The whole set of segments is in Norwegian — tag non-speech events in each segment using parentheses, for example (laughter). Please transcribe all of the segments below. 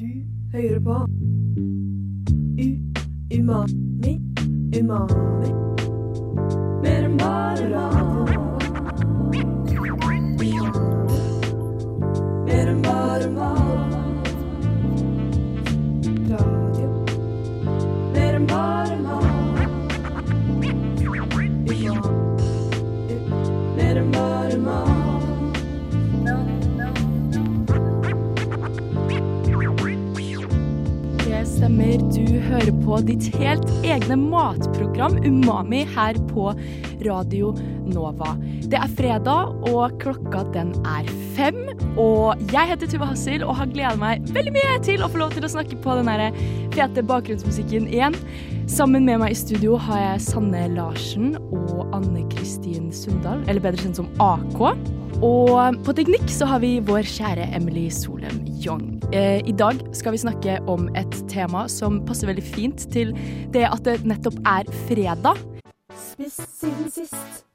Du hører på U Umami Umami. Mer enn bare på ditt helt egne matprogram Umami her på Radio Nova. Det er fredag, og klokka den er fem. Og jeg heter Tuva Hassel og har gleda meg veldig mye til å få lov til å snakke på den fete bakgrunnsmusikken igjen. Sammen med meg i studio har jeg Sanne Larsen og Anne Kristin Sundal, eller bedre kjent som AK. Og på teknikk så har vi vår kjære Emily Solem Young. Eh, I dag skal vi snakke om et tema som passer veldig fint til det at det nettopp er fredag. Spist siden sist.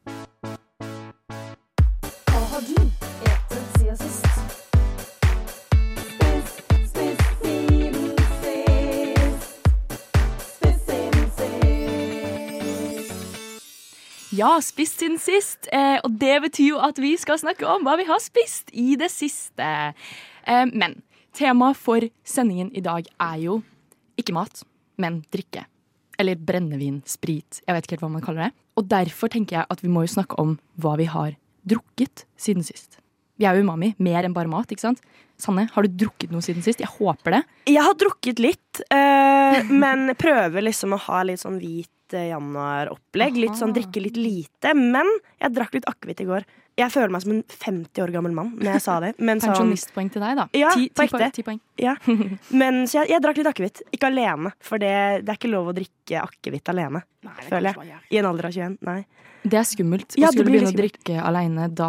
Ja, spist siden sist. Eh, og det betyr jo at vi skal snakke om hva vi har spist i det siste. Eh, men temaet for sendingen i dag er jo ikke mat, men drikke. Eller brennevin, sprit. Jeg vet ikke helt hva man kaller det. Og derfor tenker jeg at vi må jo snakke om hva vi har drukket siden sist. Vi er jo umami, mer enn bare mat, ikke sant? Sanne, har du drukket noe siden sist? Jeg håper det. Jeg har drukket litt, øh, (laughs) men prøver liksom å ha litt sånn hvit eh, januar-opplegg. Litt sånn drikke litt lite. Men jeg drakk litt akevitt i går. Jeg føler meg som en 50 år gammel mann når jeg sa det. Men, sånn, Pensjonistpoeng til deg, da. Ja, ti, ti, poeng, ti poeng. ja. (laughs) men så jeg, jeg drakk litt akevitt. Ikke alene, for det, det er ikke lov å drikke akevitt alene. føler jeg. I en alder av 21. Nei. Det er skummelt. Ja, det skulle du begynne å drikke alene, da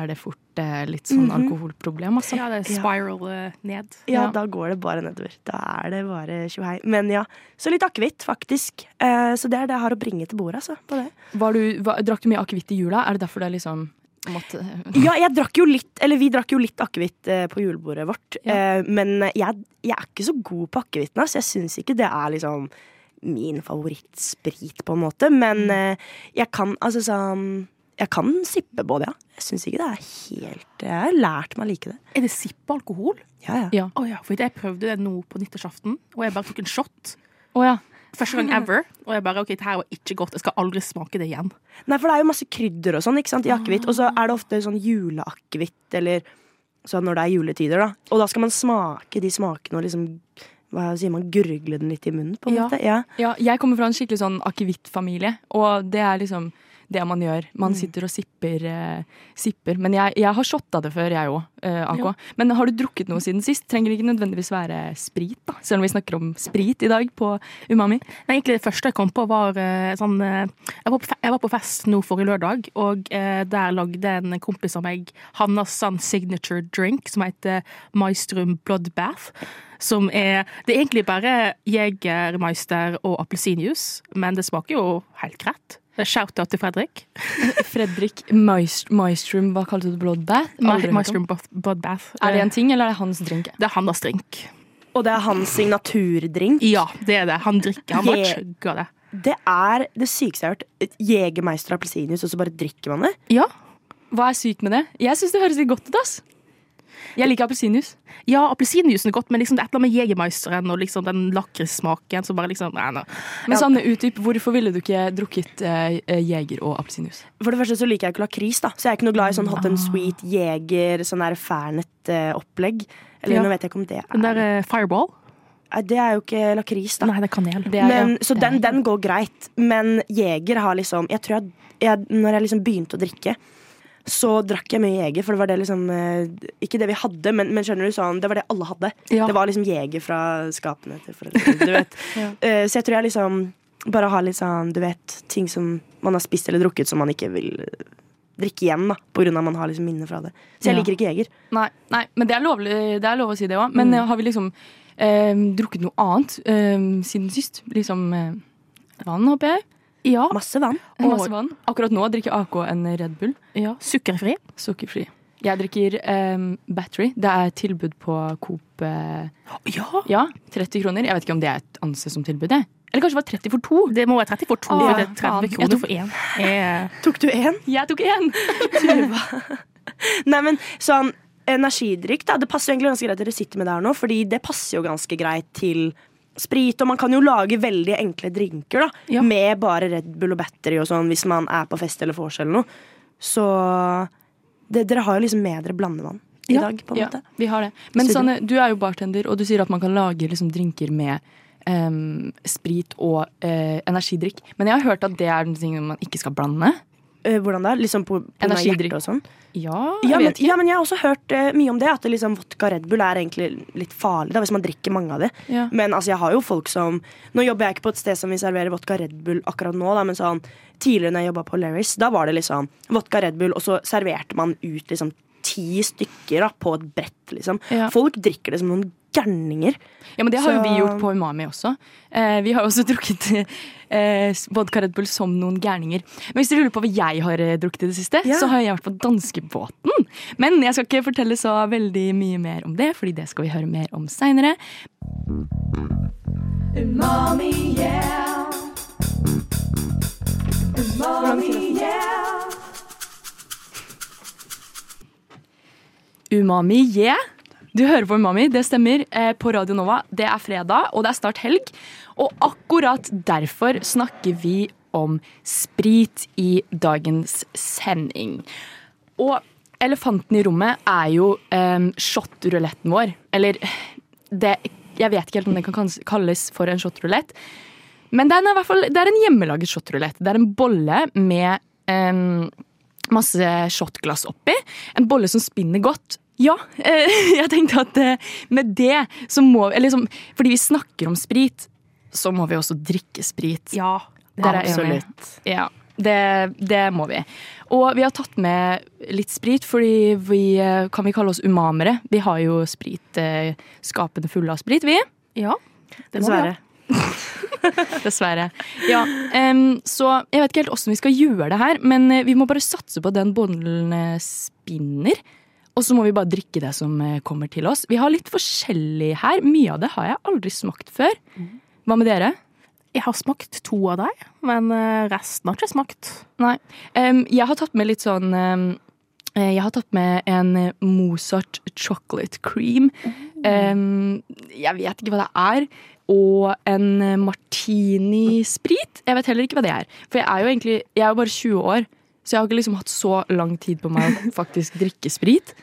er det fort eh, litt sånn Mhm. alkoholproblem, altså. Ja, det er spiral ja. ned. Ja, Ja. da går det bare nedover. Da er det bare tjohei. Men ja, så litt akevitt, faktisk. Eh, så det er det jeg har å bringe til bordet, altså. På det. Var du, var, drakk du mye akevitt i jula? Er det derfor det liksom måtte Ja, jeg drakk jo litt, eller vi drakk jo litt akevitt eh, på julebordet vårt. Ja. Eh, men jeg, jeg er ikke så god på akevitten, så jeg syns ikke det er liksom min favorittsprit, på en måte. Men eh, jeg kan altså sånn Jeg kan sippe både, ja. Jeg syns ikke det er helt Jeg har lært meg å like det. Er det sippealkohol? Ja, ja. Ja. Oh, ja, for jeg prøvde det nå på nyttårsaften, og jeg bare tok en shot. Oh, ja. Første gang ever. Og jeg bare OK, det her var ikke godt. Jeg skal aldri smake det igjen. Nei, for det er jo masse krydder og sånn ikke sant, i akevitt. Og så er det ofte sånn juleakevitt eller sånn når det er juletider, da. Og da skal man smake de smakene og liksom hva sier man, gurgle den litt i munnen, på en Ja. måte. Ja. ja. Jeg kommer fra en skikkelig sånn akevittfamilie, og det er liksom det man gjør. Man sitter og sipper. Eh, sipper. Men jeg, jeg har shotta det før, jeg òg, eh, AK. Ja. Men har du drukket noe siden sist? Trenger ikke nødvendigvis være sprit, da. Selv om vi snakker om sprit i dag på Umami. Nei, egentlig Det første jeg kom på, var eh, sånn eh, jeg, var på, jeg var på fest nå forrige lørdag, og eh, der lagde en kompis av meg hans sånn signature drink som heter Maestrum Bloodbath. Som er Det er egentlig bare Jegermeister og appelsinjuice, men det smaker jo helt greit. Shout-out til Fredrik. Fredrik Maestrum, hva kalte du det? Bloodbath? Maestrum Bloodbath. Er det en ting, eller er det hans drink? Det er hans drink. Og det er hans signaturdrink. Ja, det er det. Han drikker. Han bare chugger det. Det er det sykeste jeg har hørt. Jegermeister appelsinjuice, og så bare drikker man det. Ja, Hva er sykt med det? Jeg syns det høres litt godt ut, ass. Jeg liker appelsinjuice. ja appelsinjuicen er godt, men liksom det er et eller annet med Jegermeisteren og liksom den lakrissmaken som bare liksom nei, nei. Men Ja. Sanne, utdyp. Hvorfor ville du ikke drukket eh, eh, Jeger og appelsinjuice? For det første så liker jeg ikke lakris, da. Så jeg er ikke noe glad i sånn hot and sweet jeger, sånn der Fernet-opplegg. Eller Ja. nå vet jeg ikke om det er Den der eh, Fireball? Det er jo ikke lakris, da. Nei, det er kanel. Det er, Men, ja, så det er- den, den går greit. Men Jeger har liksom Jeg tror jeg, jeg, Når jeg liksom begynte å drikke, så drakk jeg mye Jeger, for det var det liksom eh, Ikke det vi hadde, men, men skjønner du sånn Det var det alle hadde. Ja. Det var liksom Jeger fra skapene til foreldrene. Du vet. (laughs) Ja. Eh, så jeg tror jeg liksom bare har litt sånn Du vet, ting som man har spist eller drukket som man ikke vil drikke igjen, da. På grunn av man har liksom minner fra det. Så jeg Ja. liker ikke Jeger. Nei, nei, men det er, lovlig, det er lov å si det òg. Men Mm. eh, har vi liksom eh, drukket noe annet eh, siden sist? Liksom eh, vann, håper jeg. Ja. Masse vann. Masse vann. Akkurat nå drikker AK en Red Bull. ja. Sukkerfri. Sukkerfri. Jeg drikker um, Battery. Det er tilbud på Coop. Uh, Ja! ja, 30 kroner. Jeg vet ikke om det er et anses som tilbud, det. Eller kanskje det var 30 for to. Det må være 30 for to, Ah, det er 30 faen. Jeg kroner tok- for én. Jeg... Tok du én? Jeg tok én! (laughs) Nei, men sånn energidrikk, da. Det passer jo egentlig ganske greit at dere sitter med det her nå, fordi det passer jo ganske greit til sprit. Og man kan jo lage veldig enkle drinker da, Ja. med bare Red Bull og battery og sånn hvis man er på fest eller vors eller noe. Så det, dere har jo liksom med dere blandevann i Ja. dag, på en Ja, måte. vi har det. Men. Sanne, du er jo bartender, og du sier at man kan lage liksom drinker med um, sprit og uh, energidrikk. Men jeg har hørt at det er den ting man ikke skal blande. Eh, hvordan da? Liksom på, på Energidrikk. og sånn? Ja, Ja men, ja, men jeg har også hørt uh, mye om det. At det liksom, vodka Red Bull er egentlig litt farlig da, hvis man drikker mange av det. Ja. Men altså, jeg har jo folk som Nå jobber jeg ikke på et sted som vi serverer vodka Red Bull akkurat nå, da, men sånn tidligere når jeg jobba på Larry's, da var det liksom vodka Red Bull, og så serverte man ut liksom ti stykker da, på et brett, liksom. Folk drikker det som noen gærninger. Ja, men Det har jo Så- vi gjort på Umami også. Eh, vi har jo også (laughs) drukket eh, vodka Red Bull som noen gærninger. Men hvis du lurer på hva jeg har eh, drukket i det siste, Ja. så har jeg vært på danskebåten. Men jeg skal ikke fortelle så veldig mye mer om det, fordi det skal vi høre mer om seinere. Umami, yeah. Umami, yeah. Umami, yeah! Du hører på Umami, det stemmer, eh, på Radio Nova. Det er fredag, og det er snart helg. Og akkurat derfor snakker vi om sprit i dagens sending. Og elefanten i rommet er jo um, shot-ruletten vår. Eller det, Jeg vet ikke helt om det kan kalles for en shot-rulett. Men det er, hvert fall, det er en hjemmelaget shot-rulett. Det er en bolle med em, masse shotglass oppi. En bolle som spinner godt. Ja, eh, (laughs) jeg tenkte at eh, med det så må vi liksom, fordi vi snakker om sprit, så må vi også drikke sprit. ja. absolutt. er? Ja, det, det må vi. Og vi har tatt med litt sprit, fordi vi eh, kan vi kalle oss umamere. Vi har jo spritskapene fulle av sprit, vi. ja. Dessverre. (laughs) Dessverre. Ja, um, så jeg vet ikke helt åssen vi skal gjøre det her, men eh, vi må bare satse på at den bollen eh, spinner. Og så må vi bare drikke det som eh, kommer til oss. Vi har litt forskjellig her. Mye av det har jeg aldri smakt før. Hva med dere? Jeg har smakt to av deg, men eh, resten har ikke smakt. Nei. Jeg har tatt med litt sånn eh, Jeg har tatt med en Mozart chocolate cream. Jeg vet ikke hva det er. Og en martini-sprit. Jeg vet heller ikke hva det er. For jeg er jo egentlig Jeg er jo bare 20 år, så jeg har ikke liksom hatt så lang tid på meg å (laughs) faktisk drikke sprit.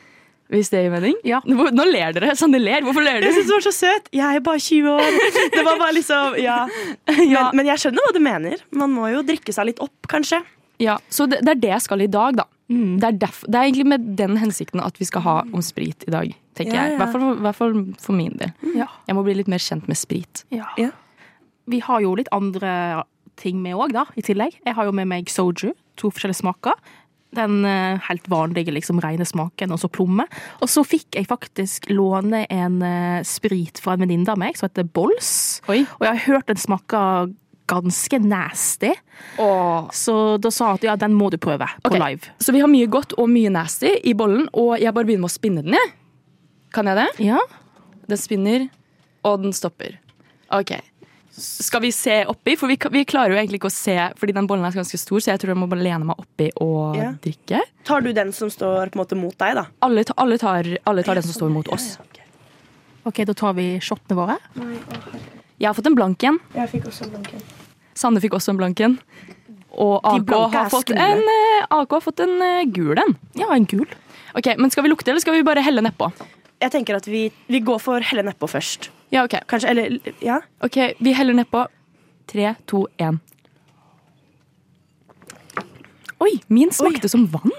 Hvis det gir mening? Ja. Nå, ler dere. Sanne ler. Hvorfor ler Jeg dere? syns du var så søt. Jeg er bare 20 år. Det var bare liksom, (laughs) ja. Men, men jeg skjønner hva du mener. Man må jo drikke seg litt opp, kanskje. Ja, Så det, det er det jeg skal i dag, da. Mm. Det, er derf- det er egentlig med den hensikten at vi skal ha om sprit i dag. tenker Ja, jeg. I hvert fall, for- hvert fall for min del. Ja. Jeg må bli litt mer kjent med sprit. Ja. Ja. Vi har jo litt andre ting med òg, da, i tillegg. Jeg har jo med meg soju. To forskjellige smaker. Den eh, helt vanlige liksom rene smaken, og så plomme. Og så fikk jeg faktisk låne en eh, sprit fra en venninne av meg som heter Bols. Oi. Og jeg har hørt den smaker ganske nasty, Åh. så da sa jeg at ja, den må du prøve på okay. live. Så vi har mye godt og mye nasty i bollen, og jeg bare begynner med å spinne den. jeg. Kan jeg det? Ja. Den spinner, og den stopper. Ok. Skal vi se oppi? For vi, vi klarer jo egentlig ikke å se, fordi den bollen er ganske stor, så jeg tror jeg må bare lene meg oppi og Ja. drikke. Tar du den som står på en måte mot deg, da? Alle, ta, alle, tar, alle tar den som står mot oss. OK, da tar vi shotene våre. Jeg har fått en blank en. Jeg fikk også en blanken. Sanne fikk også en blank en. Og AK har er fått en, eh, AK har fått en eh, gul en. Ja, en gul. Ok, men Skal vi lukte, eller skal vi bare helle nedpå? Jeg tenker at vi, vi går for helle nedpå først. Ja, ok. Kanskje, eller, ja? Ok, Vi heller nedpå. Tre, to, én. Oi, min smakte som vann.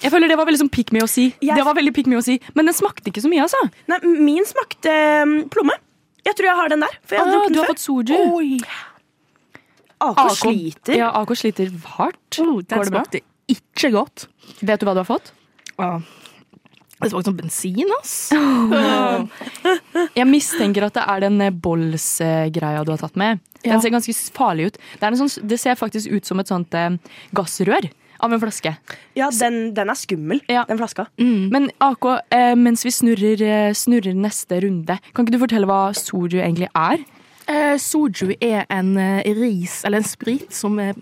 Jeg føler Det var veldig sånn pick me å si. Jeg- Det var veldig pick me å si Men den smakte ikke så mye. altså Nei, min smakte um, plomme. Jeg tror jeg har den der. For jeg har ah, drukket Du den har før. fått soju. AK sliter. Ja, AK sliter hardt. Oh, Går det bra? ikke godt. Vet du hva du har fått? Det smakte som bensin, ass. (laughs) Jeg mistenker at det er den eh, Bolls-greia du har tatt med. Den Ja. ser ganske farlig ut. Det, er en sånn, det ser faktisk ut som et sånt eh, gassrør. av en flaske. Ja, den, den er skummel, Ja. den flaska. Men AK, eh, mens vi snurrer, eh, snurrer neste runde, kan ikke du fortelle hva soju egentlig er? Eh, soju er en eh, ris, eller en sprit, som er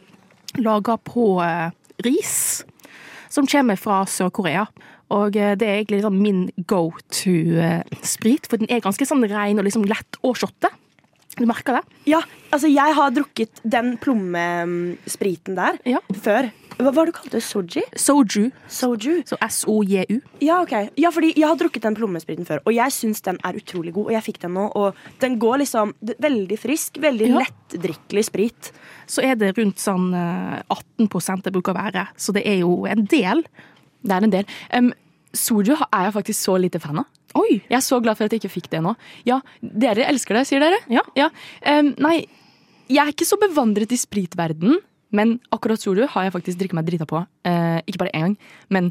laga på eh, ris. Som kommer fra Sør-Korea. Og eh, det er egentlig liksom min go to-sprit, for den er ganske sånn ren og liksom lett å shotte. Du merker det? Ja, altså jeg har drukket den plommespriten der Ja. før. Hva var det du kalte det? Soji? Soju. Soju? Så S-O-J-U. Ja, ok. Ja, fordi jeg har drukket den plommespriten før, og jeg syns den er utrolig god. Og jeg fikk den nå, og den går liksom Veldig frisk, veldig Ja. lettdrikkelig sprit. Så er det rundt sånn eh, 18 det bruker å være. Så det er jo en del. Det er en del. Um, soju er jeg faktisk så lite fan av. Oi! Jeg er så glad for at jeg ikke fikk det nå. Ja, Dere elsker det, sier dere? Ja. Em, nei, jeg er ikke så bevandret i spritverden, men akkurat soju har jeg faktisk drikket meg drita på. Uh, ikke bare én gang, men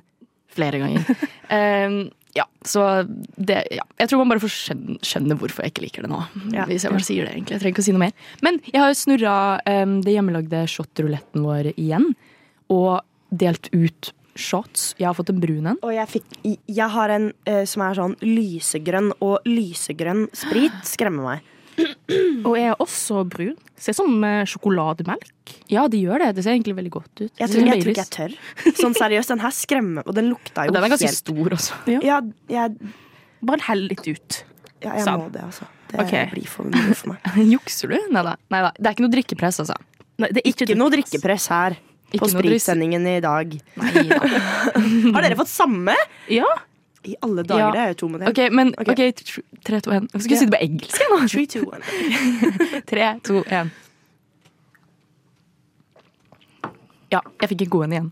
flere ganger. (laughs) um, ja, så det, ja. Jeg tror man bare får skjønne, skjønne hvorfor jeg ikke liker det nå. Ja. Hvis jeg bare sier det, egentlig. Jeg trenger ikke å si noe mer. Men jeg har snurra um, det hjemmelagde shot-ruletten vår igjen, og delt ut shots. Jeg har fått en brun en. Og jeg, fikk, jeg har en uh, som er sånn lysegrønn, og lysegrønn sprit skremmer meg. Og jeg er også brun. Ser ut som eh, sjokolademelk. Ja, det gjør det. Det ser egentlig veldig godt ut. Jeg tror, jeg tror ikke jeg tør. Sånn seriøst, den her skremmer Og den lukta jo Og den er ganske helt stor også. Ja, jeg, Bare hell litt ut. ja, jeg Sånn. må det, altså. Det okay. blir for mye for meg. (laughs) Jukser du? Nei da. Det er ikke noe drikkepress, altså. Nei, det er ikke, Ikke noe drikkepress her. Ikke På spritsendingen i dag. Neida. (laughs) Har dere fått samme? Ja. I alle dager, det er jo to med det. Ok, men okay. okay tr- tre, to, én. Jeg skulle si det på engelsk. nå. Three, two, one. (laughs) Tre, to, én. Ja, jeg fikk en god en igjen.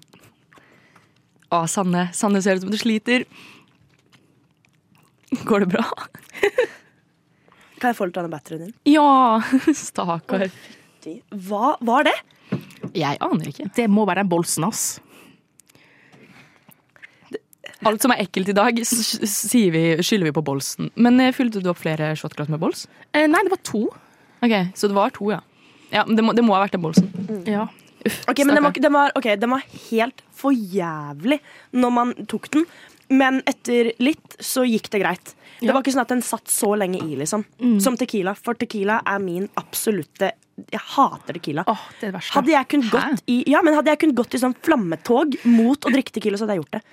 Å, Sanne. Sanne ser ut som du sliter. Går det bra? Kan jeg få litt av den batterien din? Ja, (laughs) stakkar. Hva var det? Jeg aner ikke. Det må være den bolsen, ass. Alt som er ekkelt i dag, sier vi, skylder vi på bolsen. Men eh, fylte du opp flere shotglass med bols? Eh, nei, det var to. Ok, Så det var to, ja. Ja, men det må, det må ha vært den bolsen. Ja. Ok, men den var, den, var, okay, den var helt for jævlig når man tok den. Men etter litt så gikk det greit. Det var ikke sånn at den satt så lenge i, liksom. Som Tequila. For Tequila er min absolutte Jeg hater Tequila. Oh, det er det. Hadde jeg kunnet gått i Ja, men hadde jeg kun gått i sånn flammetog mot å drikke Tequila, så hadde jeg gjort det.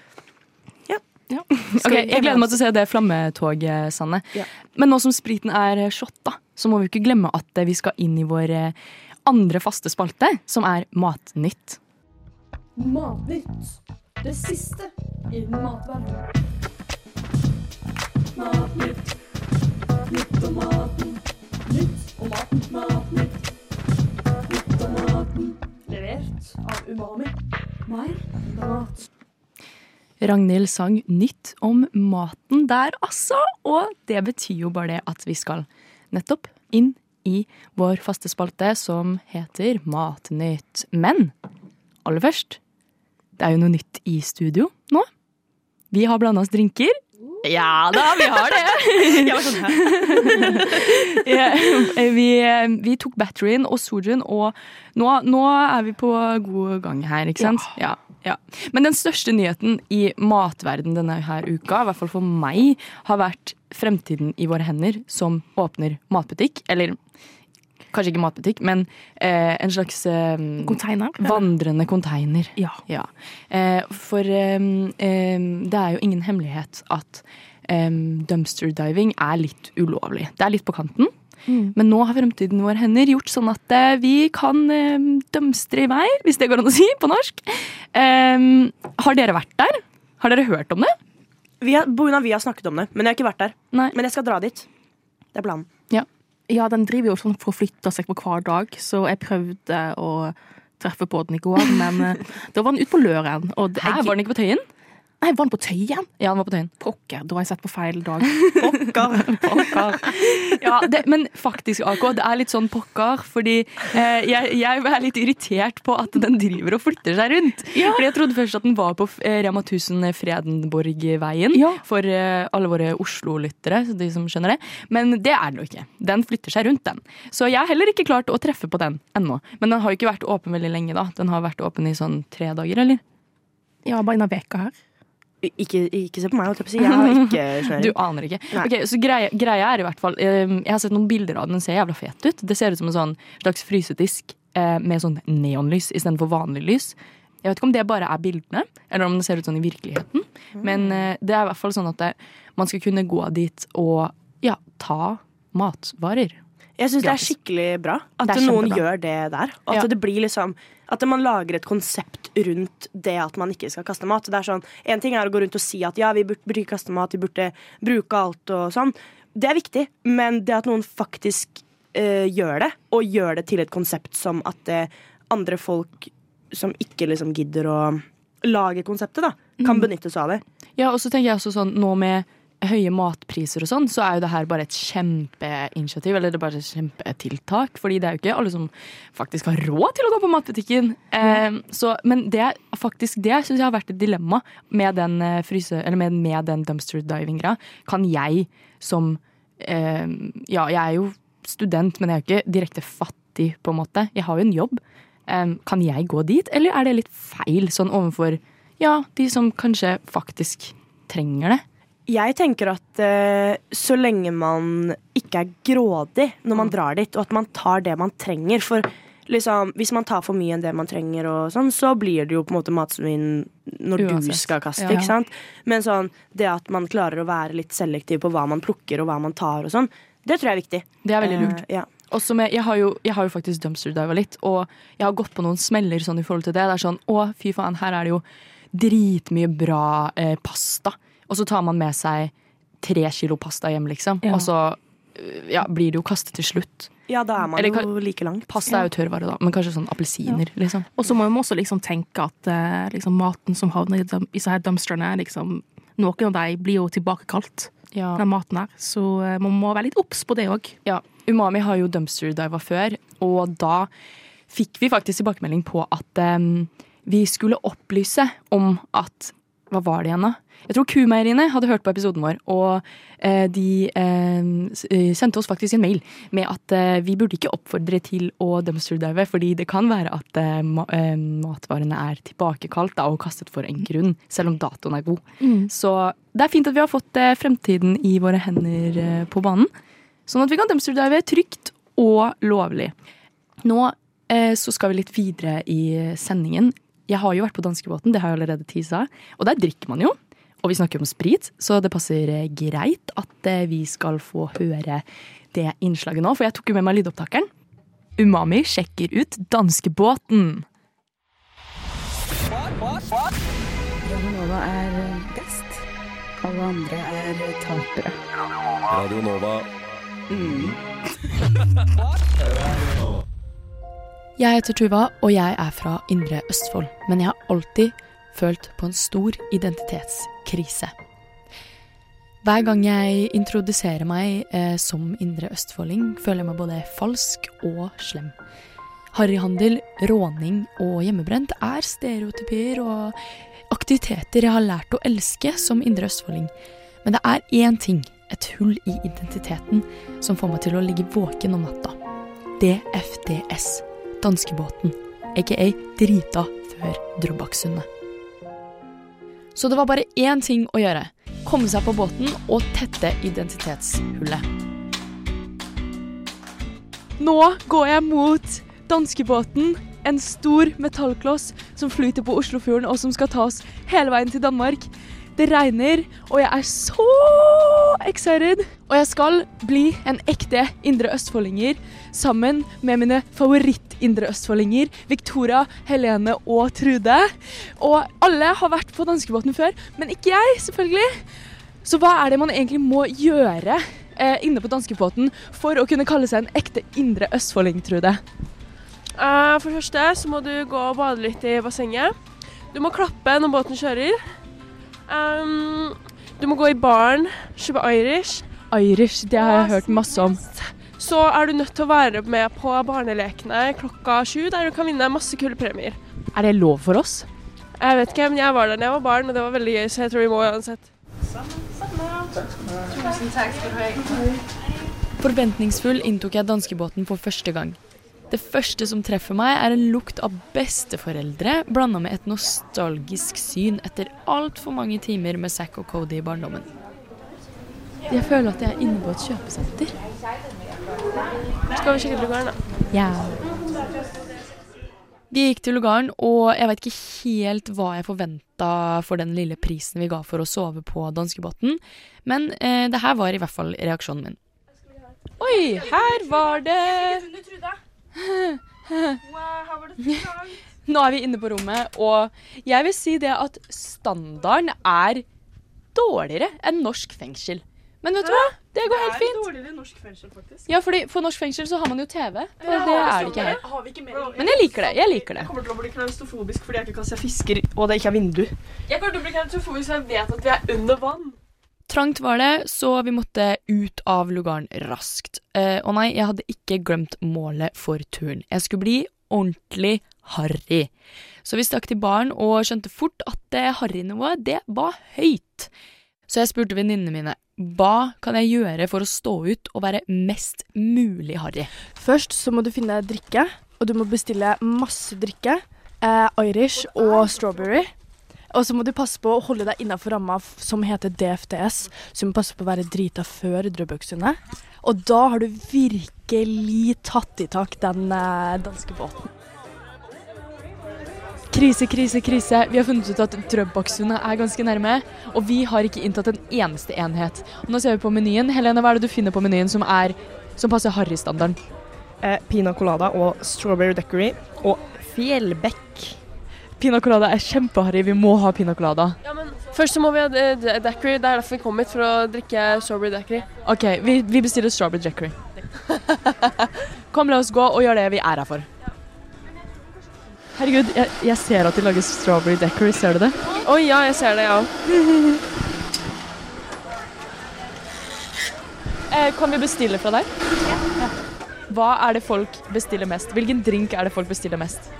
Ja. (laughs) Ok, Jeg gleder meg til å se det flammetoget, Sanne. Ja. Men nå som spriten er shotta, så må vi ikke glemme at eh, vi skal inn i vår eh, andre faste spalte, som er Matnytt. Matnytt. Det siste innen matverdenen. Matnytt. Ragnhild sang nytt om maten der, altså. Og det betyr jo bare det at vi skal nettopp inn i vår faste spalte som heter Matnytt. Men aller først, det er jo noe nytt i studio nå. Vi har blanda oss drinker. Ja da, vi har det! (laughs) Sånn. Ja, vi, vi tok batterien og sojuen, og nå, nå er vi på god gang her, ikke sant? Ja. Ja. Men den største nyheten i matverden denne her uka, i hvert fall for meg, har vært Fremtiden i våre hender, som åpner matbutikk. Eller kanskje ikke matbutikk, men eh, en slags eh, Container. vandrende container. Ja. Ja. Eh, for em, em, det er jo ingen hemmelighet at em, dumpster diving er litt ulovlig. Det er litt på kanten. Men nå har fremtiden vår hender gjort sånn at eh, vi kan dømstre i vei, hvis det går an å si på norsk. Um, har dere vært der? Har dere hørt om det? Vi har, av vi har snakket om det, men jeg har ikke vært der. Nei. Men jeg skal dra dit. Det er planen. Ja, den driver jo sånn for å flytte seg på hver dag, så jeg prøvde å treffe på den i går, men eh, (laughs) da var den ute på Løren. Og det- Hæ, jeg, var den ikke på Tøyen? Nei, var den på Tøyen? Ja, den var på Tøyen. Pokker, da har jeg sett på feil dag. (laughs) Pokker. pokker. Ja, det, men faktisk, AK, det er litt sånn pokker, fordi eh, jeg, jeg er litt irritert på at den driver og flytter seg rundt. Fordi jeg trodde først at den var på eh, Rema 1000 Fredenborgveien Ja. for eh, alle våre Oslo-lyttere, de som skjønner det. Men det er den jo ikke. Den flytter seg rundt, den. Så jeg har heller ikke klart å treffe på den ennå. Men den har jo ikke vært åpen veldig lenge, da. Den har vært åpen i sånn tre dager, eller? Ja, bare en uke her. Ikke, ikke se på meg, jeg har ikke (laughs) Du aner ikke. Nei. Ok, så greia, greia er i hvert fall eh, Jeg har sett noen bilder av den, den ser jævla fet ut. Det ser ut som en sånn slags frysedisk eh, med sånn neonlys istedenfor vanlig lys. Jeg vet ikke om det bare er bildene, eller om det ser ut sånn i virkeligheten. Men eh, det er i hvert fall sånn at det, man skal kunne gå dit og ja, ta matvarer. Jeg syns det er skikkelig bra at noen gjør det der. At Ja. det blir liksom At man lager et konsept rundt det at man ikke skal kaste mat. Det er sånn, En ting er å gå rundt og si at ja, vi burde, burde ikke kaste mat, vi burde bruke alt og sånn. Det er viktig, men det at noen faktisk eh, gjør det, og gjør det til et konsept som at det, andre folk som ikke liksom gidder å lage konseptet, da, kan benytte seg av det. Ja, og så tenker jeg også sånn nå med høye matpriser og sånn, så er jo det her bare et kjempeinitiativ, eller det er bare et kjempetiltak. Fordi det er jo ikke alle som faktisk har råd til å gå på matbutikken. Eh, så, men det er faktisk det syns jeg har vært et dilemma med den eh, fryse, eller med, med den dumpster diving-greia. Kan jeg som eh, Ja, jeg er jo student, men jeg er jo ikke direkte fattig, på en måte. Jeg har jo en jobb. Eh, kan jeg gå dit, eller er det litt feil sånn overfor ja, de som kanskje faktisk trenger det? Jeg tenker at uh, så lenge man ikke er grådig når Mm. man drar dit, og at man tar det man trenger For liksom, hvis man tar for mye enn det man trenger, sånn, så blir det jo på en måte matsvinn når du skal kaste. Ja. sant? Men sånn, det at man klarer å være litt selektiv på hva man plukker og hva man tar, og sånn, det tror jeg er viktig. Det er veldig lurt. Uh, ja. Med, jeg, har jo, jeg har jo faktisk dumpster diva litt, og jeg har gått på noen smeller sånn i forhold til det. Det er sånn å, fy faen, her er det jo dritmye bra eh, pasta. Og så tar man med seg tre kilo pasta hjem, liksom. Ja. Og så øh, ja, blir det jo kastet til slutt. ja, da er man Eller jo like langt. Pasta er jo tørrvare, da, men kanskje sånn appelsiner, liksom. Og så må man også liksom tenke at eh, liksom, maten som havner i dum- i disse her dumpsterne, liksom, noen av dem blir jo tilbakekalt, Ja. den maten her. Så eh, man må være litt obs på det òg. Ja, Umami har jo dumpster diva før, og da fikk vi faktisk tilbakemelding på at um, vi skulle opplyse om at Hva var det igjen, da? Jeg tror Kumeieriene hadde hørt på episoden vår, og eh, de eh, sendte oss faktisk en mail med at eh, vi burde ikke oppfordre til å dumpster dive, fordi det kan være at eh, ma eh, matvarene er tilbakekalt da, og kastet for en grunn, selv om datoen er god. Så det er fint at vi har fått eh, fremtiden i våre hender eh, på banen. Sånn at vi kan dumpsterdive trygt og lovlig. Nå eh, så skal vi litt videre i sendingen. Jeg har jo vært på danskebåten, det har jeg allerede tisa. Og der drikker man jo. Og vi snakker om sprit, så det passer eh, greit at eh, vi skal få høre det innslaget nå. For jeg tok jo med meg lydopptakeren. Umami sjekker ut danskebåten. Nova er best. Alle andre er tapere. Radio Nova. (laughs) Jeg heter Tuva, og jeg er fra Indre Østfold. Men jeg har alltid følt på en stor identitetskrise. Hver gang jeg introduserer meg eh, som indre østfolding, føler jeg meg både falsk og slem. Harryhandel, råning og hjemmebrent er stereotypier og aktiviteter jeg har lært å elske som indre østfolding. Men det er én ting, et hull i identiteten, som får meg til å ligge våken om natta. DFDS, danskebåten, aka drita før Drøbaksundet. Så det var bare én ting å gjøre. Komme seg på båten og tette identitetshullet. Nå går jeg mot danskebåten. En stor metallkloss som flyter på Oslofjorden og som skal ta oss hele veien til Danmark. Det regner, og jeg er så excited. Og jeg skal bli en ekte indre østfoldinger sammen med mine favoritt-indre østfoldinger, Victoria, Helene og Trude. Og alle har vært på danskebåten før, men ikke jeg, selvfølgelig. Så hva er det man egentlig må gjøre eh, inne på danskebåten for å kunne kalle seg en ekte indre østfolding, Trude? Uh, for det første så må du gå og bade litt i bassenget. Du må klappe når båten kjører. Um, du må gå i baren, kjøpe Irish. Irish, det har jeg hørt masse om. Så er du nødt til å være med på barnelekene klokka sju, der du kan vinne masse kule premier. Er det lov for oss? Jeg vet ikke, men jeg var der da jeg var barn, og det var veldig gøy, så jeg tror vi må uansett. Forventningsfull inntok jeg danskebåten for første gang. Det første som treffer meg, er en lukt av besteforeldre blanda med et nostalgisk syn etter altfor mange timer med Zack og Cody i barndommen. Jeg føler at jeg er inne på et kjøpesenter. Skal vi sjekke lugaren, da? Ja. Vi gikk til lugaren, og jeg vet ikke helt hva jeg forventa for den lille prisen vi ga for å sove på danskebåten, men eh, det her var i hvert fall reaksjonen min. Oi, her var det Nå er vi inne på rommet, og jeg vil si det at standarden er dårligere enn norsk fengsel. Men vet du hva? Det går helt fint. dårligere i norsk fengsel, faktisk. Ja, fordi For norsk fengsel så har man jo TV. Og det er det ikke her. Har vi ikke mer Men jeg liker det. jeg liker det. Jeg kommer til å bli klaustrofobisk fordi jeg ikke kan se Fisker, og det ikke er vindu. Jeg kommer til å bli klaustrofobisk så jeg vet at vi er under vann. Trangt var det, så vi måtte ut av lugaren raskt. Eh, og nei, jeg hadde ikke glemt målet for turen. Jeg skulle bli ordentlig harry. Så vi stakk til baren og skjønte fort at det harrynivået, det var høyt. Så jeg spurte venninnene mine hva kan jeg gjøre for å stå ut og være mest mulig harry. Først så må du finne drikke, og du må bestille masse drikke. Eh, Irish og strawberry. Og så må du passe på å holde deg innafor ramma som heter DFDS, så du må passe på å være drita før Drøbaksundet. Og da har du virkelig tatt i tak den eh, danske båten. Krise, krise, krise. Vi har funnet ut at Drøbaksundet er ganske nærme, og vi har ikke inntatt en eneste enhet. Og nå ser vi på menyen. Helene, hva er det du finner på menyen som, er, som passer harrystandarden? Eh, Pina colada og strawberry decory og fjellbekk. Pina colada er kjempeharry. Vi må ha pina colada. Ja, men Først så må vi ha eh, daiquiri. Det er derfor vi kom hit, for å drikke strawberry daiquiri. OK, vi, vi bestiller strawberry daiquiri. (laughs) Kom, la oss gå og gjøre det vi er her for. Herregud, jeg, jeg ser at de lager strawberry daiquiri. Ser du det? Å ja, jeg ser det, jeg (laughs) òg. Eh, kan vi bestille fra deg? Hva er det folk bestiller mest? Hvilken drink er det folk bestiller mest?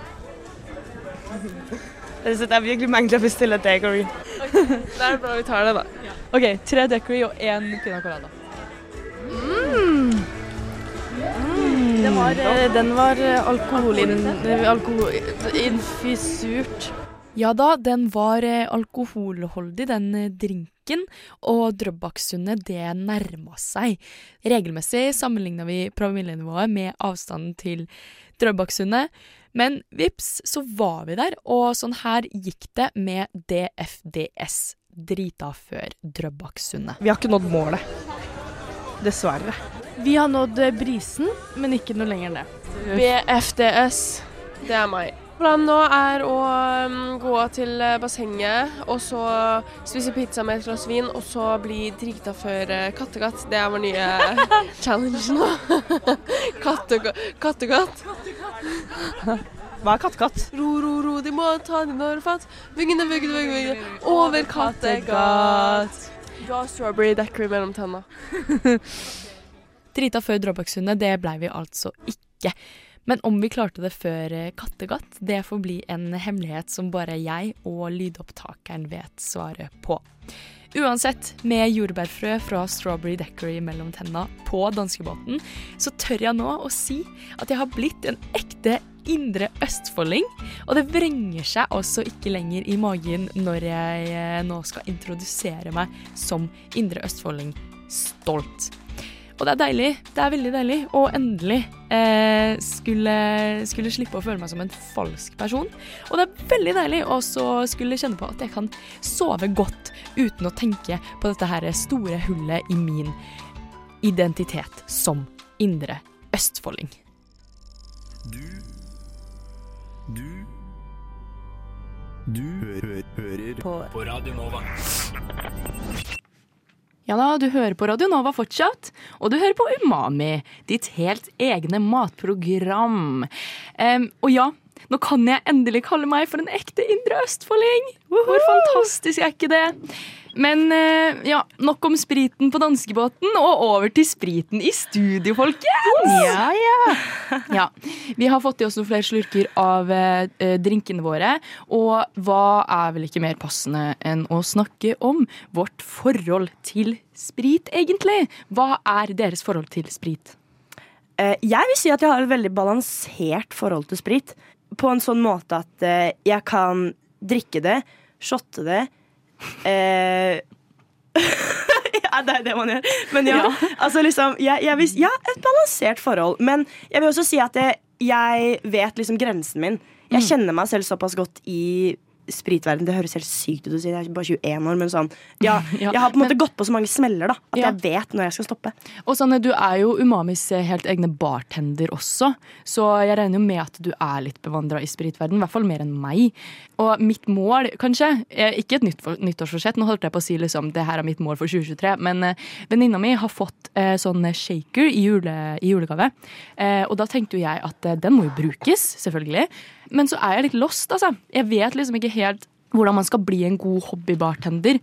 Det er virkelig mangler å bestille daiquiri. Det er bra vi tar det, da. OK, tre daiquiri og én pina colada. Den var, eh, den var alkoholinfisurt. alkoholin, eh. Ja da, den var eh, alkoholholdig, den eh, drinken, og Drøbaksundet det nærma seg. Regelmessig sammenligna vi promillenivået med avstanden til Drøbaksundet, men vips, så var vi der, og sånn her gikk det med DFDS. Drita før Drøbaksundet. Vi har ikke nådd målet. Dessverre. Vi har nådd brisen, men ikke noe lenger ned. det. BFDS. Det er meg. Planen nå er å um, gå til eh, bassenget, og så spise pizza med et glass vin, og så bli drita før kattekatt. Kattegat. Det er vår nye (laughs) challenge nå. (laughs) Kattekatt. Kattegat. Hva er kattekatt? Ro, ro, ro, de må ta din årfatt. Vingene, vingene, vingene, over kattekatt. Du har strawberry daiquiri mellom tenna. (laughs) Drita før Drøbaksundet, det blei vi altså ikke. Men om vi klarte det før kattegatt, Kattegat, det får bli en hemmelighet som bare jeg og lydopptakeren vet svaret på. Uansett, med jordbærfrø fra Strawberry Decory mellom tenna på danskebåten, så tør jeg nå å si at jeg har blitt en ekte indre østfolding. Og det vrenger seg altså ikke lenger i magen når jeg eh, nå skal introdusere meg som indre østfolding stolt. Og det er deilig. Det er veldig deilig. Og endelig eh, skulle, skulle slippe å føle meg som en falsk person. Og det er veldig deilig å skulle kjenne på at jeg kan sove godt uten å tenke på dette her store hullet i min identitet som indre østfolding. Du Du Du hø hører På på Radio Nova. Ja da, du hører på Radio Nova fortsatt, og du hører på Umami, ditt helt egne matprogram. Um, og ja, nå kan jeg endelig kalle meg for en ekte indre østfolding! Hvor fantastisk er ikke det? Men eh, ja, nok om spriten på danskebåten, og over til spriten i studio, folkens! Ja, ja. (laughs) Ja, Vi har fått i oss noen flere slurker av eh, eh, drinkene våre. Og hva er vel ikke mer passende enn å snakke om vårt forhold til sprit, egentlig? Hva er deres forhold til sprit? Eh, jeg vil si at jeg har et veldig balansert forhold til sprit. På en sånn måte at eh, jeg kan drikke det, shotte det eh, (laughs) Ja, det er det man gjør. Men ja, altså liksom jeg, jeg vil, Ja, et balansert forhold. Men jeg vil også si at jeg, jeg vet liksom grensen min. Jeg kjenner meg selv såpass godt i spritverden. Det høres helt sykt ut å si, jeg er bare 21 år, men sånn (laughs) ja, Jeg har på en måte gått på så mange smeller da at Ja. jeg vet når jeg skal stoppe. Og Sanne, du er jo Umamis eh, helt egne bartender også, så jeg regner jo med at du er litt bevandra i spritverden, i hvert fall mer enn meg. Og mitt mål, kanskje, er ikke et nytt for, nyttårsforsett, nå holdt jeg på å si liksom det her er mitt mål for 2023, men eh, venninna mi har fått eh, sånn shaker i, jule, i julegave, eh, og da tenkte jo jeg at eh, den må jo brukes, selvfølgelig. Men så er jeg litt lost, altså. Jeg vet liksom ikke helt hvordan man skal bli en god hobbybartender.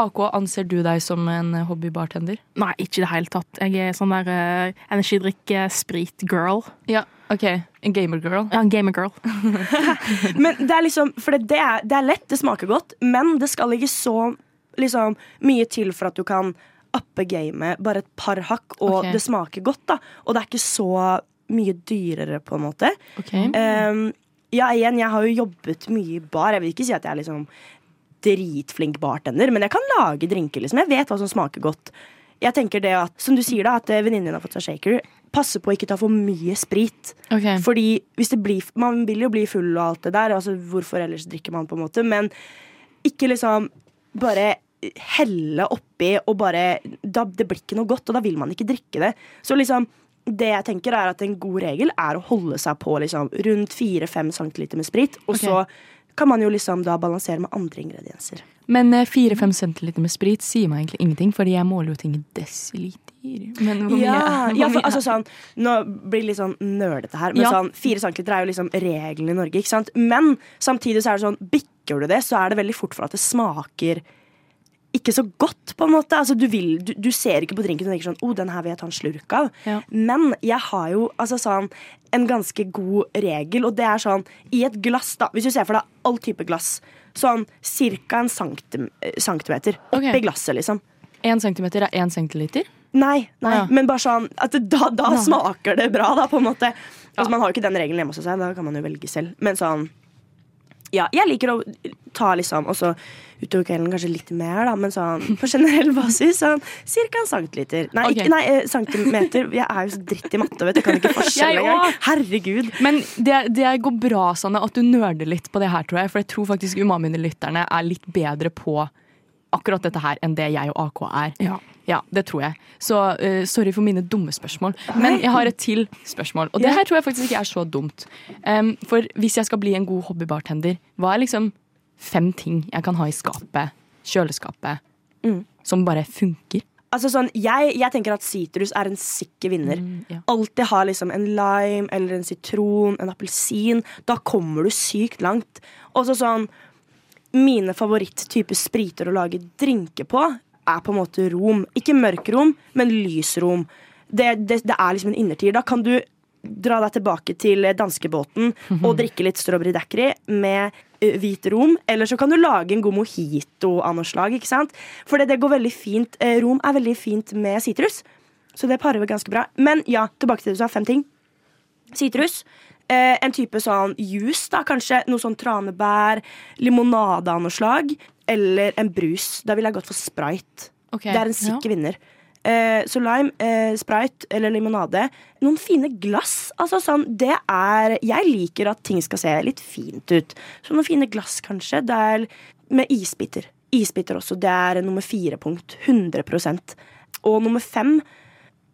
AK, anser du deg som en eh, hobbybartender? Nei, ikke i det hele tatt. Jeg er sånn der uh, energidrikk-sprit-girl. Ja, ok. En gamer-girl. Ja, en gamer-girl. (laughs) Men det er liksom, for det, er, det er lett, det smaker godt, men det skal ikke så liksom, mye til for at du kan uppe gamet bare et par hakk, og okay. det smaker godt. da Og det er ikke så mye dyrere, på en måte. Ok. Um, ja, igjen, jeg har jo jobbet mye i bar. Jeg vil ikke si at jeg er liksom dritflink bartender, men jeg kan lage drinker. liksom Jeg vet hva som smaker godt. Jeg tenker det at, Som du sier, da at eh, venninnen din har fått seg shaker. Passe på å ikke ta for mye sprit. Okay. Fordi hvis det blir Man vil jo bli full og alt det der. Altså Hvorfor ellers drikker man, på en måte. Men ikke liksom bare helle oppi og bare da, Det blir ikke noe godt, og da vil man ikke drikke det. Så liksom det jeg tenker er at En god regel er å holde seg på liksom, rundt 4-5 cm med sprit. Og okay. så kan man jo liksom da balansere med andre ingredienser. Men eh, 4-5 cm med sprit sier meg egentlig ingenting, fordi jeg måler jo ting i desiliter. Men hvor mye, Ja, hvor ja for, altså sånn Nå blir det litt sånn nerdete her, men Ja. sånn 4 cm er jo liksom regelen i Norge. ikke sant? Men samtidig så er det sånn bikker du det, så er det veldig fort for at det smaker ikke så godt, på en måte. Altså, du, vil, du, du ser ikke på drinken og tenker sånn oh, den her vil jeg ta en slurk av. Ja. Men jeg har jo altså sånn en ganske god regel, og det er sånn i et glass, da. Hvis du ser for deg all type glass, sånn ca. en centim centimeter oppi okay. glasset, liksom. En centimeter er én centiliter? Nei, nei, ja. men bare sånn at da, da smaker det bra, da, på en måte. Altså, Man har jo ikke den regelen hjemme hos seg, da kan man jo velge selv. Men sånn Ja, jeg liker å ta liksom Og så utover kvelden kanskje litt mer, da, men sånn på generell basis sånn ca. en centiliter. Nei, okay. ikke, nei, eh, centimeter. Jeg er jo så dritt i matte, vet du. Jeg kan ikke (laughs) forskjell engang. Herregud. Men det, det går bra, Sanne, at du nerder litt på det her, tror jeg. For jeg tror faktisk Umamine-lytterne er litt bedre på akkurat dette her enn det jeg og AK er. Ja. Ja, det tror jeg. Så uh, sorry for mine dumme spørsmål. Men jeg har et til spørsmål, og det her tror jeg faktisk ikke er så dumt. Um, for hvis jeg skal bli en god hobbybartender, hva er liksom fem ting jeg kan ha i skapet, kjøleskapet, Mm. som bare funker? Altså sånn, jeg, jeg tenker at sitrus er en sikker vinner. Mm, ja. Alltid ha liksom en lime eller en sitron, en appelsin. Da kommer du sykt langt. Og så sånn Mine favoritttyper spriter å lage drinker på, er på en måte rom. Ikke mørk rom, men lysrom. Det, det, det er liksom en innertier. Da kan du dra deg tilbake til danskebåten og (laughs) drikke litt strawberry daiquiri med hvit rom. Eller så kan du lage en god mojito av noe slag. ikke sant? For det, det går veldig fint. Rom er veldig fint med sitrus, så det parer ganske bra. Men ja, tilbake til det du sa. Fem ting. Sitrus. Eh, en type sånn juice, da, kanskje. Noe sånn tranebær. Limonade av noe slag. Eller en brus. Da ville jeg gått for sprite. Okay. Det er en sikker vinner. Eh, så lime, eh, sprite eller limonade. Noen fine glass. Altså sånn, det er Jeg liker at ting skal se litt fint ut. Så noen fine glass, kanskje. Det er med isbiter. Isbiter også. Det er nummer fire punkt. 100 Og nummer fem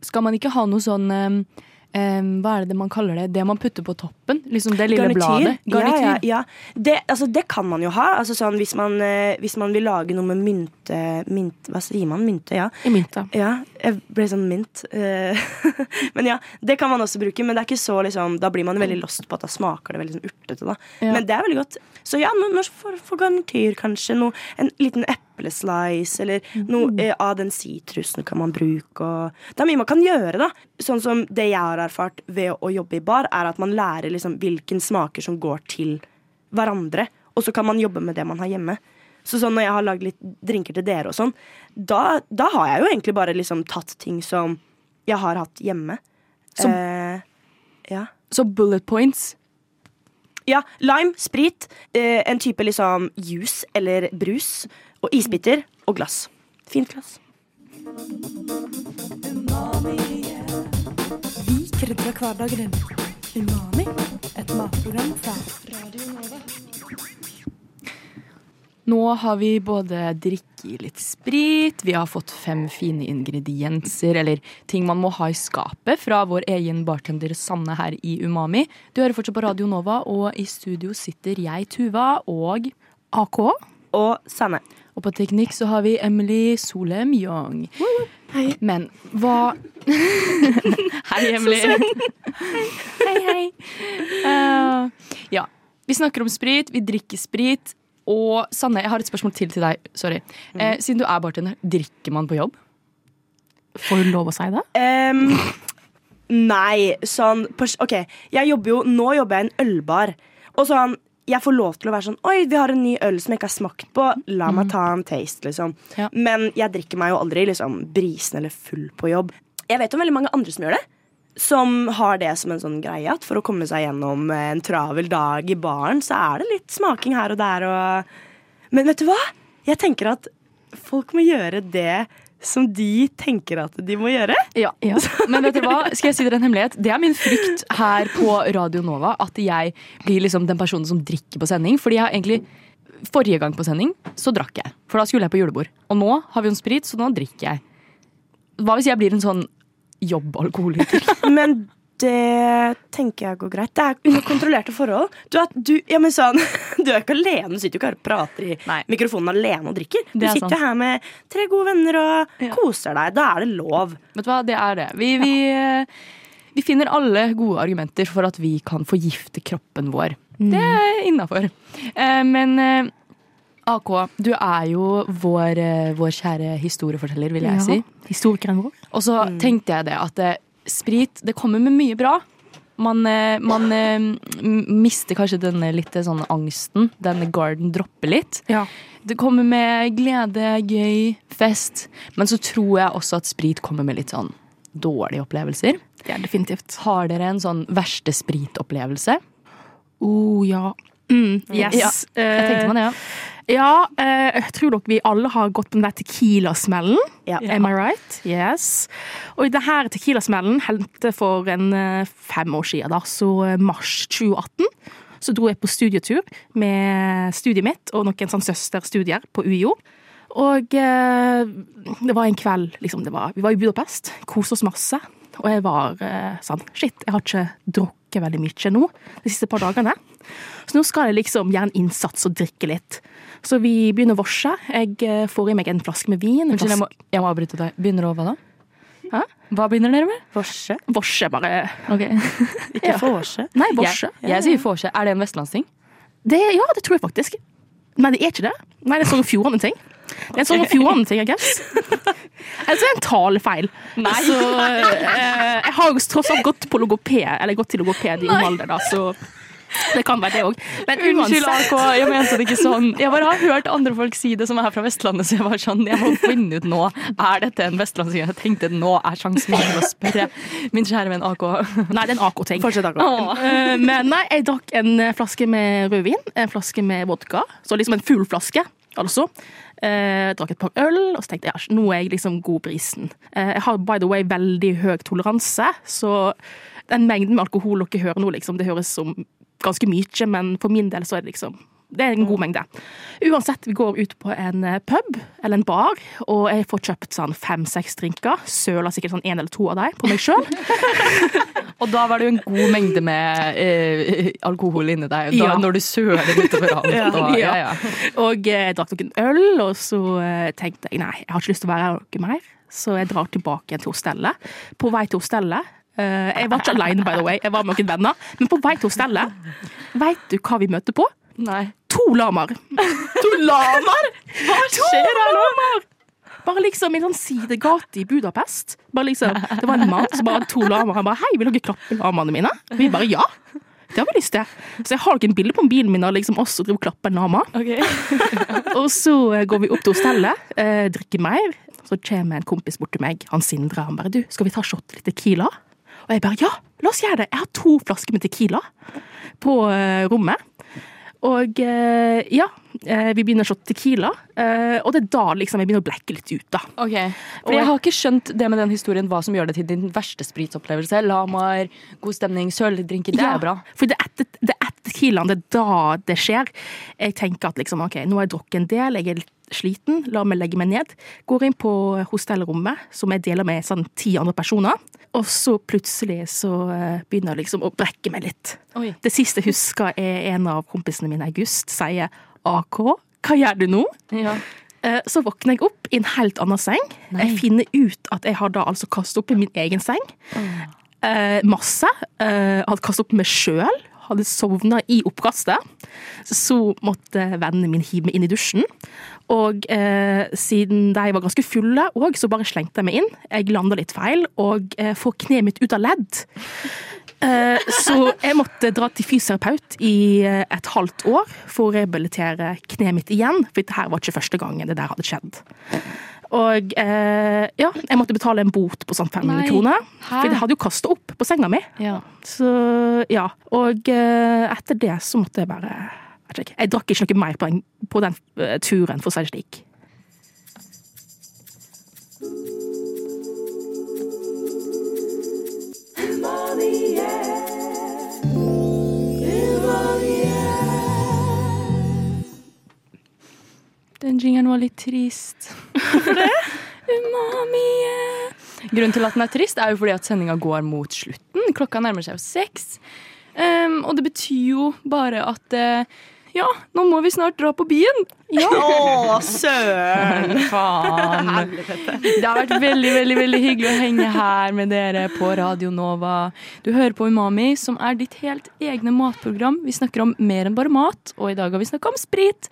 Skal man ikke ha noe sånn em, em, Hva er det man kaller det? Det man putter på toppen? Liksom det lille bladet? Garnityr. Ja, ja, ja. Det, altså, det kan man jo ha. Altså, sånn, hvis, man, eh, hvis man vil lage noe med mynte, mynt, Hva sier man? Mynte, ja. I mynta. Ja, jeg ble sånn mint. eh, (laughs) men ja, det kan man også bruke. Men det er ikke så liksom, da blir man veldig lost på at da smaker det veldig sånn urtete. Da. Ja. Men det er veldig godt. Så ja, noe, for, for garnityr, kanskje. Noe, en liten epleslice, eller noe eh, av den sitrusen kan man bruke. Og, det er mye man kan gjøre, da. Sånn som det jeg har erfart ved å jobbe i bar, er at man lærer liksom hvilken smaker som går til hverandre. Og så kan man jobbe med det man har hjemme. Så sånn når jeg har lagd litt drinker til dere og sånn, da, da har jeg jo egentlig bare liksom tatt ting som jeg har hatt hjemme. Så- Eh, ja. Så bullet points. ja. Lime, sprit, eh, en type liksom juice eller brus, og isbiter og glass. Fint glass. Vi krydrer hverdagen din. Umami, et matprogram fra Nå har vi både drikket litt sprit, vi har fått fem fine ingredienser, eller ting man må ha i skapet, fra vår egen bartender Sanne her i Umami. Du hører fortsatt på Radio Nova, og i studio sitter jeg, Tuva, og AK. Og Sanne. Og på teknikk så har vi Emily Solem Young. Hei. Men hva (laughs) Hei, Emily. (laughs) hei, hei. Uh, ja. Vi snakker om sprit, vi drikker sprit. Og Sanne, jeg har et spørsmål til til deg. Sorry. Eh, siden du er bartender, drikker man på jobb? Får du lov å si det? Um, nei, sånn OK, jeg jobber jo Nå jobber jeg i en ølbar. Og sånn jeg får lov til å være sånn Oi, vi har en ny øl som jeg ikke har smakt på. La meg ta en taste, liksom. Ja. Men jeg drikker meg jo aldri liksom brisen eller full på jobb. Jeg vet om veldig mange andre som gjør det. Som har det som en sånn greie at for å komme seg gjennom en travel dag i baren, så er det litt smaking her og der og Men vet du hva? Jeg tenker at folk må gjøre det som de tenker at de må gjøre. Ja. Men vet du hva? Skal jeg si dere en hemmelighet? Det er min frykt her på Radio Nova. At jeg blir liksom den personen som drikker på sending. Fordi jeg har egentlig Forrige gang på sending så drakk jeg. For da skulle jeg på julebord. Og nå har vi jo en sprit, så nå drikker jeg. Hva hvis jeg blir en sånn jobbalkoholiker? (laughs) Men det tenker jeg går greit. Det er kontrollerte forhold. Du, er- du, ja, men sånn, (laughs) du er ikke alene. Du sitter jo ikke her og prater i Nei. mikrofonen alene og drikker. Du er sitter sant. her med tre gode venner og Ja. koser deg. Da er det lov. Vet du hva, det er det. Vi, vi, eh, vi finner alle gode argumenter for at vi kan forgifte kroppen vår. Det er innafor. Men eh, AK, du er jo vår, eh, vår kjære historieforteller, vil jeg Ja. si. Historikeren vår. Og så tenkte jeg det at eh, sprit, det kommer med mye bra. Man, eh, man mister kanskje denne litt sånn angsten. Denne garden dropper litt. Ja. Det kommer med glede, gøy, fest. Men så tror jeg også at sprit kommer med litt sånn dårlige opplevelser. Det er definitivt. Har dere en sånn verste spritopplevelse? Oh, ja. Mm, yes. Ja, Jeg tenkte meg det, ja. Ja, eh, jeg tror nok vi alle har gått på den der tequila-smellen. Ja. Am I right? Yes. Og i denne tequila-smellen hendte for en eh, fem år siden, da, så eh, mars 2018. Så dro jeg på studietur med studiet mitt og noen sånn søsterstudier på UiO. Og eh, det var en kveld, liksom, det var, vi var i Budapest, koste oss masse. Og jeg var eh, sånn, shit, jeg har ikke drukket veldig mye nå de siste par dagene. Så nå skal jeg liksom gjøre en innsats og drikke litt. Så vi begynner å vorse. Jeg eh, får i meg en flaske med vin. Unnskyld, jeg jeg må avbryte deg. Begynner å hva da? Hæ? Hva begynner dere med? Vorse. Vorse, bare. (laughs) Okay. Ikke vorse. Nei, vorse. Jeg, jeg sier vorse. Er det en vestlandsting? Det, ja, det tror jeg faktisk. Nei, det er ikke det. Nei, det er Sogn og Fjordane-ting. Det er en Sogn og Fjordane-ting, I guess. (laughs) Eller så er det en talefeil. Nei. Så eh, jeg har jo tross alt gått på logoped, eller gått til logoped i ung alder, da, så det kan være det òg. Men Unnskyld, AK. Jeg mente det ikke sånn. Jeg bare har hørt andre folk si det som er fra Vestlandet, så jeg var sånn, jeg må finne ut nå. Er dette en vestlandsting? Jeg tenkte nå er sjansen min til å spørre min kjære venn AK. Nei, det er en AK-ting. Fortsett, AK. Åh. Eh, Men nei, jeg drakk en flaske med rødvin, en flaske med vodka. Så liksom en full flaske, altså. Eh, drakk et par øl, og så tenkte jeg ja, nå er jeg liksom god på isen. Eh, jeg har by the way veldig høy toleranse, så den mengden med alkohol dere hører nå, liksom, det høres som ganske mye, men for min del så er det liksom det er en god mengde. Uansett, vi går ut på en eh, pub eller en bar, og jeg får kjøpt sånn fem-seks drinker. Søler sikkert sånn én eller to av dem på meg sjøl. (laughs) Og da var det jo en god mengde med eh, alkohol inni deg. Da, Ja. Når du søler utover alt. (laughs) Ja. og, ja, ja. Og eh, jeg drakk noen øl, og så eh, tenkte jeg nei, jeg har ikke lyst til å være her noe mer. Så jeg drar tilbake igjen til hostellet. På vei til hostellet Jeg var ikke alene, by the way, jeg var med noen venner. Men på vei til hostellet, veit du hva vi møter på? Nei. To lamaer. To lamaer! Hva skjer her nå? Bare liksom i en sånn sidegate i Budapest. Bare liksom, Det var en mann som bare to lamaer. Han bare 'Hei, vil dere klappe lamaene mine?' Vi bare 'ja'. Det har vi lyst til. Så jeg har ikke en bilde på bilen min av liksom oss som driver og klapper en lama. (laughs) Og så eh, går vi opp til hostellet, eh, drikker mer. Så kommer en kompis bort til meg, han Sindre. Han bare 'Du, skal vi ta shot litt Tequila?' Og jeg bare ja, la oss gjøre det. Jeg har to flasker med Tequila på eh, rommet. Og eh, ja, eh, vi begynner å shotte Tequila. og det er da liksom jeg begynner å blekke litt ut, da. Ok, For jeg har ikke skjønt det med den historien, hva som gjør det til din verste spritopplevelse. Lamaer, god stemning, sørlige det Ja, er bra. For det er etter, det er enn det da det skjer. Jeg tenker at liksom, ok, nå har jeg drukket en del, jeg er litt sliten, la meg legge meg ned. Går inn på hostellrommet, som jeg deler med sånn ti andre personer. Og så plutselig så eh, begynner jeg liksom å brekke meg litt. Oi. Det siste jeg husker er en av kompisene mine, August, sier AK, hva gjør du nå? Ja. Eh, Så våkner jeg opp i en helt annen seng. Jeg finner ut at jeg har da altså kastet opp i min egen seng. Eh, masse. Eh, hadde kastet opp meg sjøl. Hadde sovna i oppkastet. Så måtte vennene mine hive meg inn i dusjen. Og eh, siden de var ganske fulle òg, så bare slengte jeg meg inn. Jeg landa litt feil og eh, får kneet mitt ut av ledd. Eh, Så jeg måtte dra til fysioterapeut i eh, et halvt år for å rehabilitere kneet mitt igjen. For dette var ikke første gangen det der hadde skjedd. Og eh, ja, jeg måtte betale en bot på sånn 500 Nei. kroner. Hæ? For jeg hadde jo kasta opp på senga mi. Ja. Så ja. Og eh, etter det så måtte jeg bare vet Jeg drakk ikke noe mer på den, på den eh, turen, for å si det slik. Den jingeren var litt trist. Hvorfor det? (laughs) Umami. Grunnen til at den er trist, er jo fordi at sendinga går mot slutten. Klokka nærmer seg jo seks. Um, og det betyr jo bare at uh, ja, nå må vi snart dra på byen. (laughs) Å, søren! Faen. (laughs) Det har vært veldig veldig, veldig hyggelig å henge her med dere på Radio Nova. Du hører på Umami, som er ditt helt egne matprogram. Vi snakker om mer enn bare mat, og i dag har vi snakka om sprit.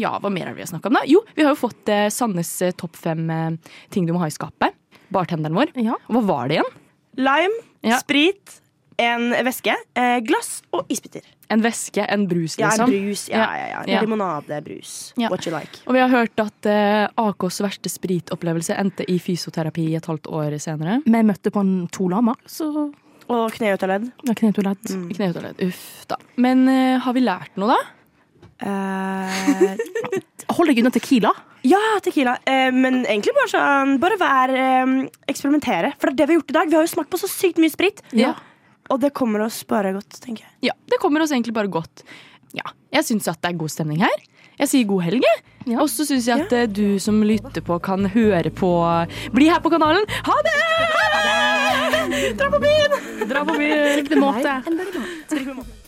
Ja, hva mer har vi snakka om da? Jo, vi har jo fått eh, Sannes eh, topp fem eh, ting du må ha i skapet. Bartenderen vår. Ja. Hva var det igjen? Lime, Ja. sprit, en væske, eh, glass og isbiter. En væske, en brus, Ja, en liksom. brus. Ja, ja, ja. Ja. Limonade, brus. Ja. What you like. Og vi har hørt at eh, AKs verste spritopplevelse endte i fysioterapi et halvt år senere. Vi møtte på en to lamer, så Og kne ut av ledd. ja, kneet og ledd. Kne ut av ledd. Uff da. Men eh, har vi lært noe, da? Eh, Hold deg unna Tequila. ja, tequila. Uh, men egentlig bare sånn Bare vær eh, Eksperimentere. For det er det vi har gjort i dag. Vi har jo smakt på så sykt mye sprit. Ja. Og det kommer oss bare godt, tenker jeg. Ja, det kommer oss egentlig bare godt. Ja, jeg syns at det er god stemning her. Jeg sier god helg, jeg. Ja. Og så syns jeg at ja. du som lytter på, kan høre på Bli her på kanalen. Ha det! Ha det! Dra på byen! Dra på byen. Trygg det måte.